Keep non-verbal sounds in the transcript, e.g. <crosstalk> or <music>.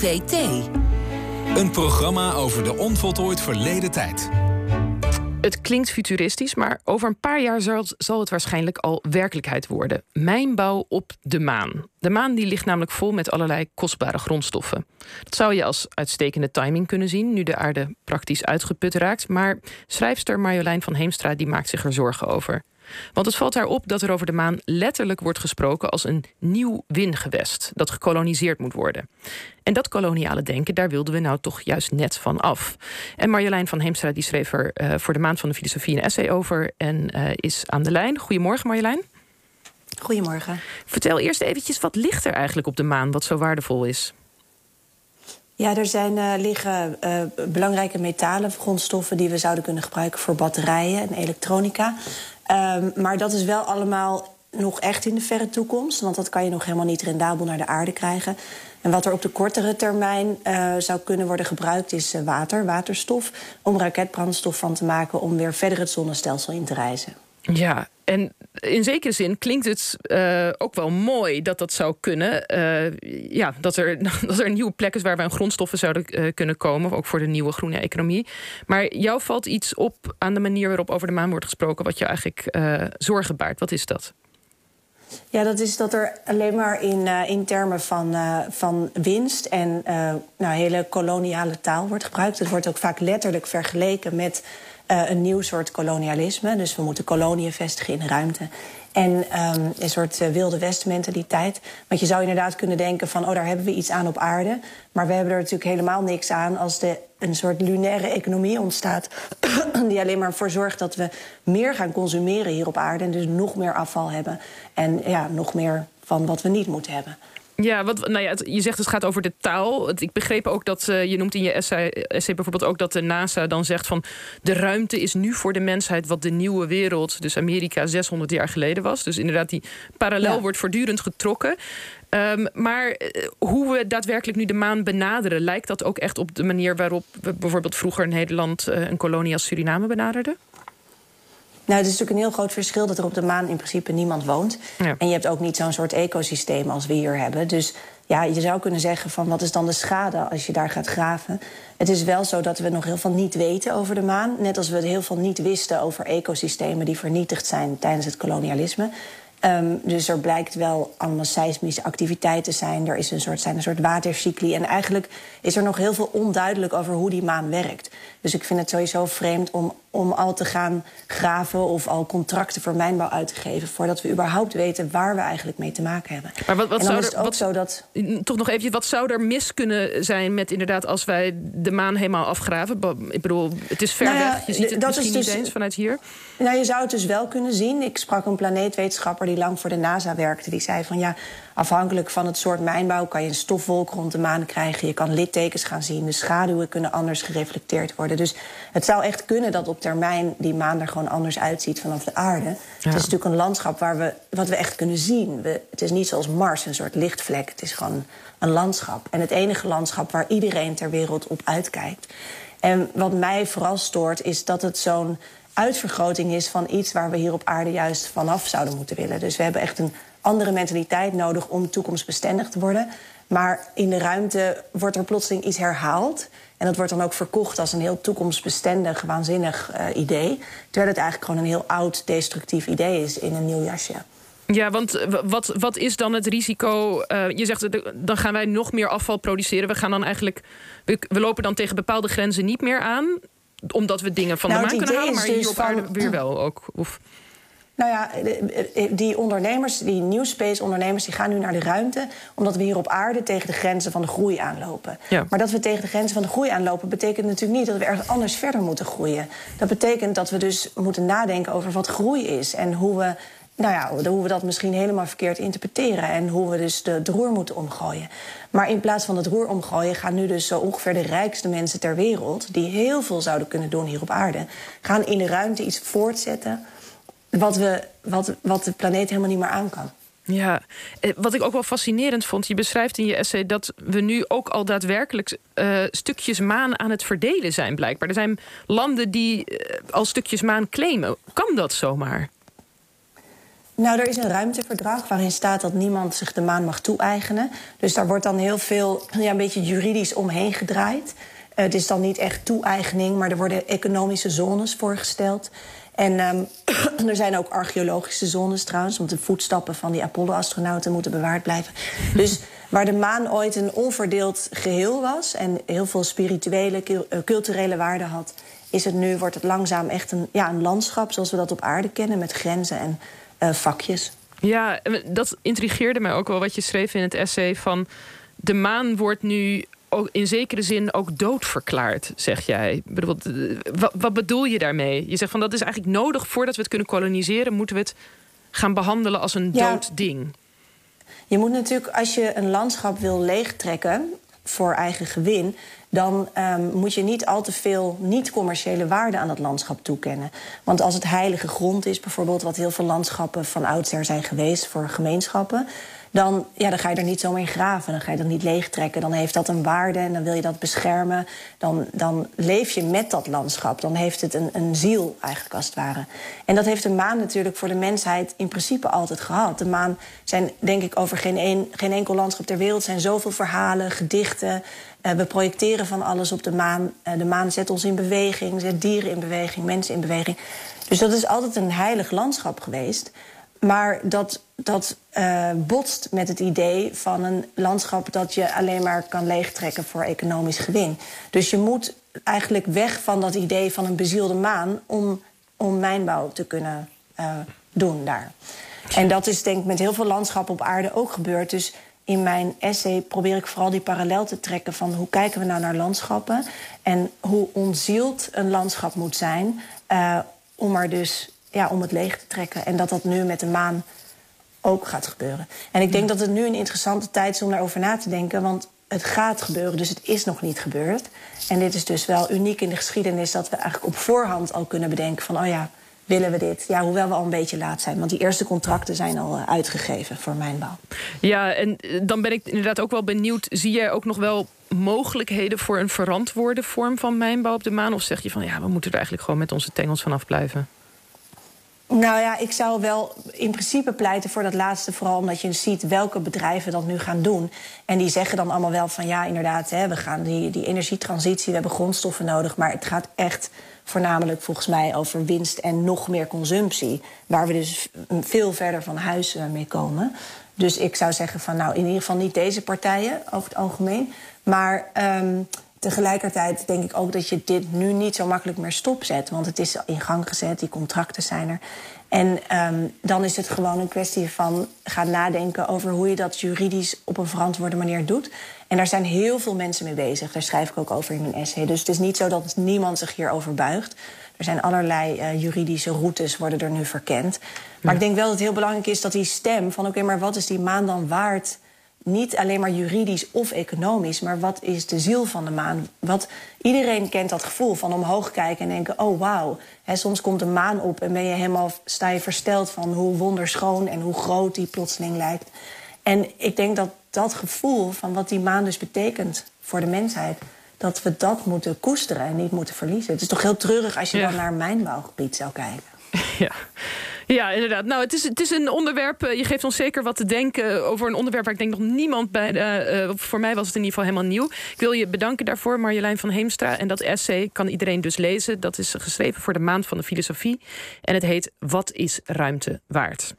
OVT. Een programma over de onvoltooid verleden tijd. Het klinkt futuristisch, maar over een paar jaar zal, zal, het waarschijnlijk al werkelijkheid worden. Mijnbouw op de maan. De maan die ligt namelijk vol met allerlei kostbare grondstoffen. Dat zou je als uitstekende timing kunnen zien, nu de aarde praktisch uitgeput raakt. Maar schrijfster Marjolein van Heemstra die maakt zich er zorgen over. Want het valt haar op dat er over de maan letterlijk wordt gesproken als een nieuw wingewest dat gekoloniseerd moet worden. En dat koloniale denken, daar wilden we nou toch juist net van af. En Marjolein van Heemstra die schreef er uh, voor de Maand van de Filosofie een essay over en uh, is aan de lijn. Goedemorgen Marjolein. Goedemorgen. Vertel eerst eventjes, wat ligt er eigenlijk op de maan wat zo waardevol is? Ja, er zijn, uh, liggen uh, belangrijke metalen, grondstoffen die we zouden kunnen gebruiken voor batterijen en elektronica. Um, maar dat is wel allemaal nog echt in de verre toekomst, want dat kan je nog helemaal niet rendabel naar de aarde krijgen. En wat er op de kortere termijn uh, zou kunnen worden gebruikt is water, waterstof, om raketbrandstof van te maken om weer verder het zonnestelsel in te reizen. Ja, en in zekere zin klinkt het uh, ook wel mooi dat dat zou kunnen. Uh, ja, dat er, <laughs> dat er nieuwe plek is waar we aan grondstoffen zouden uh, kunnen komen. Ook voor de nieuwe groene economie. Maar jou valt iets op aan de manier waarop over de maan wordt gesproken. wat je eigenlijk zorgen baart. Wat is dat? Ja, dat is dat er alleen maar in, in termen van, van winst en nou, hele koloniale taal wordt gebruikt. Het wordt ook vaak letterlijk vergeleken met uh, een nieuw soort kolonialisme. Dus we moeten koloniën vestigen in de ruimte. En um, een soort uh, wilde westmentaliteit. Want je zou inderdaad kunnen denken van... oh, daar hebben we iets aan op aarde. Maar we hebben er natuurlijk helemaal niks aan... als er een soort lunaire economie ontstaat... <clears throat> die alleen maar voor zorgt dat we meer gaan consumeren hier op aarde... en dus nog meer afval hebben. En ja, nog meer van wat we niet moeten hebben. Ja, wat, nou ja, je zegt het gaat over de taal. Ik begreep ook dat uh, je noemt in je essay, essay bijvoorbeeld ook dat de NASA dan zegt van de ruimte is nu voor de mensheid wat de nieuwe wereld, dus Amerika 600 jaar geleden was. Dus inderdaad, die parallel ja. wordt voortdurend getrokken. Um, maar uh, hoe we daadwerkelijk nu de maan benaderen, lijkt dat ook echt op de manier waarop we bijvoorbeeld vroeger Nederland uh, een kolonie als Suriname benaderden? Nou, het is natuurlijk een heel groot verschil dat er op de maan in principe niemand woont. Ja. En je hebt ook niet zo'n soort ecosysteem als we hier hebben. Dus ja, je zou kunnen zeggen van wat is dan de schade als je daar gaat graven. Het is wel zo dat we nog heel veel niet weten over de maan. Net als we heel veel niet wisten over ecosystemen die vernietigd zijn tijdens het kolonialisme. Um, dus er blijkt wel allemaal seismische activiteiten zijn. Er is een soort, zijn een soort watercycli. En eigenlijk is er nog heel veel onduidelijk over hoe die maan werkt. Dus ik vind het sowieso vreemd om, om al te gaan graven... of al contracten voor mijnbouw uit te geven... voordat we überhaupt weten waar we eigenlijk mee te maken hebben. Maar wat, wat zou er, wat, zo dat... Toch nog even, wat zou er mis kunnen zijn met inderdaad... als wij de maan helemaal afgraven? Ik bedoel, het is ver nou ja, weg. Je ziet het dat misschien is dus, niet eens vanuit hier. Nou, je zou het dus wel kunnen zien. Ik sprak een planeetwetenschapper die lang voor de NASA werkte. Die zei van ja, afhankelijk van het soort mijnbouw... kan je een stofwolk rond de maan krijgen. Je kan littekens gaan zien. De schaduwen kunnen anders gereflecteerd worden. Dus het zou echt kunnen dat op termijn die maan er gewoon anders uitziet vanaf de aarde. Ja. Het is natuurlijk een landschap waar we, wat we echt kunnen zien. We, het is niet zoals Mars, een soort lichtvlek. Het is gewoon een landschap. En het enige landschap waar iedereen ter wereld op uitkijkt. En wat mij vooral stoort, is dat het zo'n uitvergroting is van iets waar we hier op aarde juist vanaf zouden moeten willen. Dus we hebben echt een andere mentaliteit nodig om toekomstbestendig te worden. Maar in de ruimte wordt er plotseling iets herhaald. En dat wordt dan ook verkocht als een heel toekomstbestendig, waanzinnig uh, idee. Terwijl het eigenlijk gewoon een heel oud, destructief idee is in een nieuw jasje. Ja, want wat, wat is dan het risico? Uh, je zegt, dan gaan wij nog meer afval produceren. We gaan dan eigenlijk. We lopen dan tegen bepaalde grenzen niet meer aan. Omdat we dingen van nou, de maan kunnen halen, maar dus hier op aarde van, weer wel ook. Of... Nou ja, die ondernemers, die new space ondernemers, die gaan nu naar de ruimte. Omdat we hier op aarde tegen de grenzen van de groei aanlopen. Ja. Maar dat we tegen de grenzen van de groei aanlopen, betekent natuurlijk niet dat we ergens anders verder moeten groeien. Dat betekent dat we dus moeten nadenken over wat groei is. En hoe we nou ja, hoe we dat misschien helemaal verkeerd interpreteren. En hoe we dus de, de roer moeten omgooien. Maar in plaats van het roer omgooien gaan nu dus zo ongeveer de rijkste mensen ter wereld... die heel veel zouden kunnen doen hier op aarde... gaan in de ruimte iets voortzetten wat, we, wat, wat de planeet helemaal niet meer aan kan. Ja, eh, wat ik ook wel fascinerend vond, je beschrijft in je essay dat we nu ook al daadwerkelijk uh, stukjes maan aan het verdelen zijn, blijkbaar. Er zijn landen die uh, al stukjes maan claimen. Kan dat zomaar? Nou, er is een ruimteverdrag waarin staat dat niemand zich de maan mag toe-eigenen. Dus daar wordt dan heel veel, ja, een beetje juridisch omheen gedraaid. Uh, het is dan niet echt toe-eigening, maar er worden economische zones voorgesteld. En um, <clears throat> er zijn ook archeologische zones trouwens, want de voetstappen van die Apollo-astronauten moeten bewaard blijven. <laughs> Dus waar de maan ooit een onverdeeld geheel was en heel veel spirituele, eh, culturele waarde had, is het nu, wordt het langzaam echt een, ja, een landschap zoals we dat op aarde kennen, met grenzen en uh, vakjes. Ja, dat intrigeerde mij ook wel wat je schreef in het essay van de maan wordt nu ook in zekere zin ook doodverklaard, zeg jij. Wat, wat bedoel je daarmee? Je zegt van dat is eigenlijk nodig voordat we het kunnen koloniseren, moeten we het gaan behandelen als een dood ding. Je moet natuurlijk, als je een landschap wil leegtrekken voor eigen gewin, dan um, moet je niet al te veel niet-commerciële waarde aan dat landschap toekennen. Want als het heilige grond is, bijvoorbeeld, wat heel veel landschappen van oudsher zijn geweest voor gemeenschappen dan, ja, dan ga je er niet zomaar in graven. Dan ga je dat niet leegtrekken. Dan heeft dat een waarde en dan wil je dat beschermen. Dan, dan leef je met dat landschap. Dan heeft het een, een ziel, eigenlijk als het ware. En dat heeft de maan natuurlijk voor de mensheid in principe altijd gehad. De maan zijn, denk ik, over geen, een, geen enkel landschap ter wereld... zijn zoveel verhalen, gedichten. Uh, we projecteren van alles op de maan. Uh, de maan zet ons in beweging, zet dieren in beweging, mensen in beweging. Dus dat is altijd een heilig landschap geweest... Maar dat, dat uh, botst met het idee van een landschap dat je alleen maar kan leegtrekken voor economisch gewin. Dus je moet eigenlijk weg van dat idee van een bezielde maan om, om mijnbouw te kunnen uh, doen daar. En dat is denk ik met heel veel landschappen op aarde ook gebeurd. Dus in mijn essay probeer ik vooral die parallel te trekken van hoe kijken we nou naar landschappen en hoe ontzield een landschap moet zijn uh, om er dus ja, om het leeg te trekken. En dat dat nu met de maan ook gaat gebeuren. En ik denk dat het nu een interessante tijd is om daarover na te denken. Want het gaat gebeuren, dus het is nog niet gebeurd. En dit is dus wel uniek in de geschiedenis dat we eigenlijk op voorhand al kunnen bedenken van oh ja, willen we dit? Ja, hoewel we al een beetje laat zijn. Want die eerste contracten zijn al uh, uitgegeven voor mijnbouw. Ja, en eh, dan ben ik inderdaad ook wel benieuwd. Zie jij ook nog wel mogelijkheden voor een verantwoorde vorm van mijnbouw op de maan? Of zeg je van ja, we moeten er eigenlijk gewoon met onze tengels vanaf blijven? Nou ja, ik zou wel in principe pleiten voor dat laatste. Vooral omdat je ziet welke bedrijven dat nu gaan doen. En die zeggen dan allemaal wel van ja, inderdaad, hè, we gaan die, die energietransitie, we hebben grondstoffen nodig. Maar het gaat echt voornamelijk volgens mij over winst en nog meer consumptie. Waar we dus veel verder van huis eh, mee komen. Dus ik zou zeggen van nou, in ieder geval niet deze partijen over het algemeen. Maar um, Tegelijkertijd denk ik ook dat je dit nu niet zo makkelijk meer stopzet. Want het is in gang gezet, die contracten zijn er. En um, dan is het gewoon een kwestie van gaan nadenken over hoe je dat juridisch op een verantwoorde manier doet. En daar zijn heel veel mensen mee bezig. Daar schrijf ik ook over in mijn essay. Dus het is niet zo dat niemand zich hierover buigt. Er zijn allerlei uh, juridische routes worden er nu verkend. Maar ik denk wel dat het heel belangrijk is dat die stem van oké, maar wat is die maan dan waard? Niet alleen maar juridisch of economisch, maar wat is de ziel van de maan? Wat, iedereen kent dat gevoel van omhoog kijken en denken: oh wauw. Soms komt de maan op en ben je helemaal, sta je versteld van hoe wonderschoon en hoe groot die plotseling lijkt. En ik denk dat dat gevoel van wat die maan dus betekent voor de mensheid, dat we dat moeten koesteren en niet moeten verliezen. Het is toch heel treurig als je dan naar een mijnbouwgebied zou kijken. <laughs> Ja. <laughs> Ja, inderdaad. Nou, het is, het is een onderwerp. Eh, je geeft ons zeker wat te denken over een onderwerp waar ik denk nog niemand bij. De, uh, voor mij was het in ieder geval helemaal nieuw. Ik wil je bedanken daarvoor, Marjolein van Heemstra. En dat essay kan iedereen dus lezen. Dat is geschreven voor de maand van de filosofie. En het heet Wat is ruimte waard?